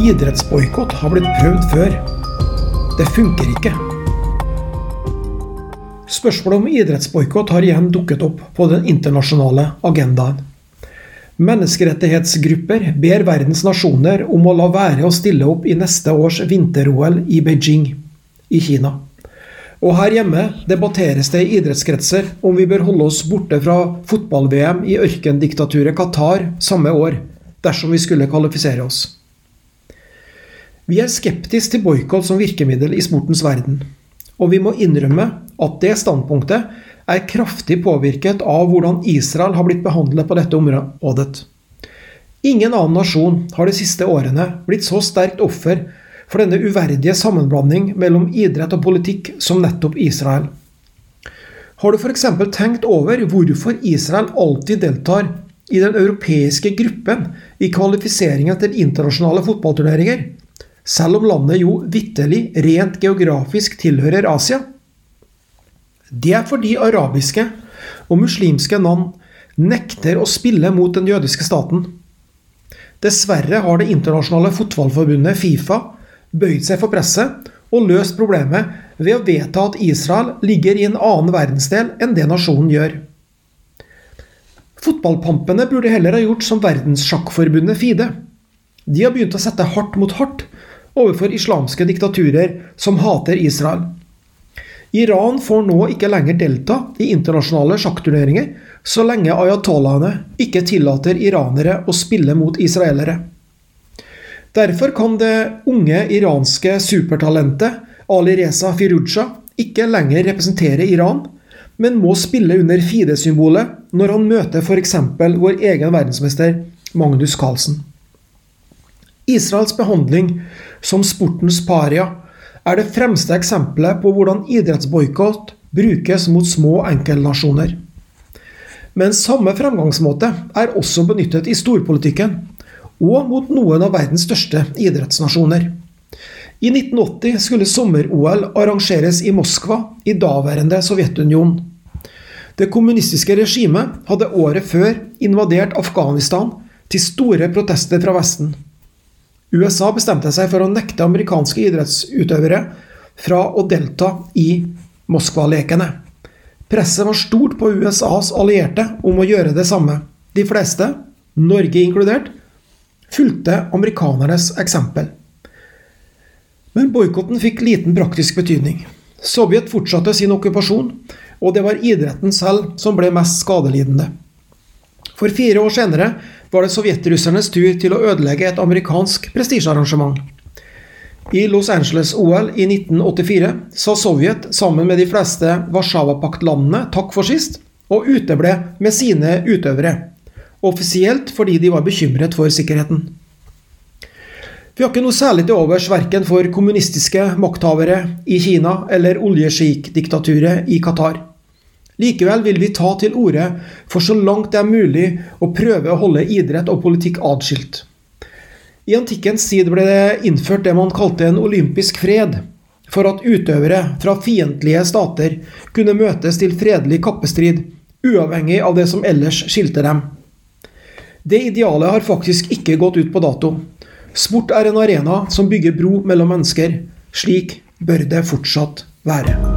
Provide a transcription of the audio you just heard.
Idrettsboikott har blitt prøvd før. Det funker ikke. Spørsmålet om idrettsboikott har igjen dukket opp på den internasjonale agendaen. Menneskerettighetsgrupper ber verdens nasjoner om å la være å stille opp i neste års vinter-OL i Beijing i Kina. Og her hjemme debatteres det i idrettskretser om vi bør holde oss borte fra fotball-VM i ørkendiktaturet Qatar samme år, dersom vi skulle kvalifisere oss. Vi er skeptiske til boikott som virkemiddel i sportens verden. Og vi må innrømme at det standpunktet er kraftig påvirket av hvordan Israel har blitt behandlet på dette området. Ingen annen nasjon har de siste årene blitt så sterkt offer for denne uverdige sammenblanding mellom idrett og politikk som nettopp Israel. Har du f.eks. tenkt over hvorfor Israel alltid deltar i den europeiske gruppen i kvalifiseringen til internasjonale fotballturneringer? Selv om landet jo vitterlig rent geografisk tilhører Asia. Det er fordi arabiske og muslimske land nekter å spille mot den jødiske staten. Dessverre har det internasjonale fotballforbundet Fifa bøyd seg for presset og løst problemet ved å vedta at Israel ligger i en annen verdensdel enn det nasjonen gjør. Fotballpampene burde heller ha gjort som verdenssjakkforbundet FIDE. De har begynt å sette hardt mot hardt overfor islamske diktaturer som hater Israel. Iran får nå ikke lenger delta i internasjonale sjakkturneringer så lenge ayatollahene ikke tillater iranere å spille mot israelere. Derfor kan det unge iranske supertalentet Ali Reza Firuja ikke lenger representere Iran, men må spille under Fide-symbolet når han møter f.eks. vår egen verdensmester Magnus Carlsen. Israels behandling som sportens paria er det fremste eksempelet på hvordan idrettsboikott brukes mot små enkeltnasjoner. Men samme fremgangsmåte er også benyttet i storpolitikken, og mot noen av verdens største idrettsnasjoner. I 1980 skulle sommer-OL arrangeres i Moskva, i daværende Sovjetunion. Det kommunistiske regimet hadde året før invadert Afghanistan til store protester fra Vesten. USA bestemte seg for å nekte amerikanske idrettsutøvere fra å delta i Moskva-lekene. Presset var stort på USAs allierte om å gjøre det samme. De fleste, Norge inkludert, fulgte amerikanernes eksempel. Men boikotten fikk liten praktisk betydning. Sovjet fortsatte sin okkupasjon, og det var idretten selv som ble mest skadelidende. For fire år senere var det sovjetrussernes tur til å ødelegge et amerikansk prestisjearrangement. I Los Angeles-OL i 1984 sa Sovjet sammen med de fleste Warszawa-paktlandene takk for sist, og uteble med sine utøvere. Offisielt fordi de var bekymret for sikkerheten. Vi har ikke noe særlig til overs verken for kommunistiske makthavere i Kina eller oljesjik-diktaturet i Qatar. Likevel vil vi ta til orde for så langt det er mulig å prøve å holde idrett og politikk atskilt. I antikkens tid ble det innført det man kalte en olympisk fred, for at utøvere fra fiendtlige stater kunne møtes til fredelig kappestrid, uavhengig av det som ellers skilte dem. Det idealet har faktisk ikke gått ut på dato. Sport er en arena som bygger bro mellom mennesker. Slik bør det fortsatt være.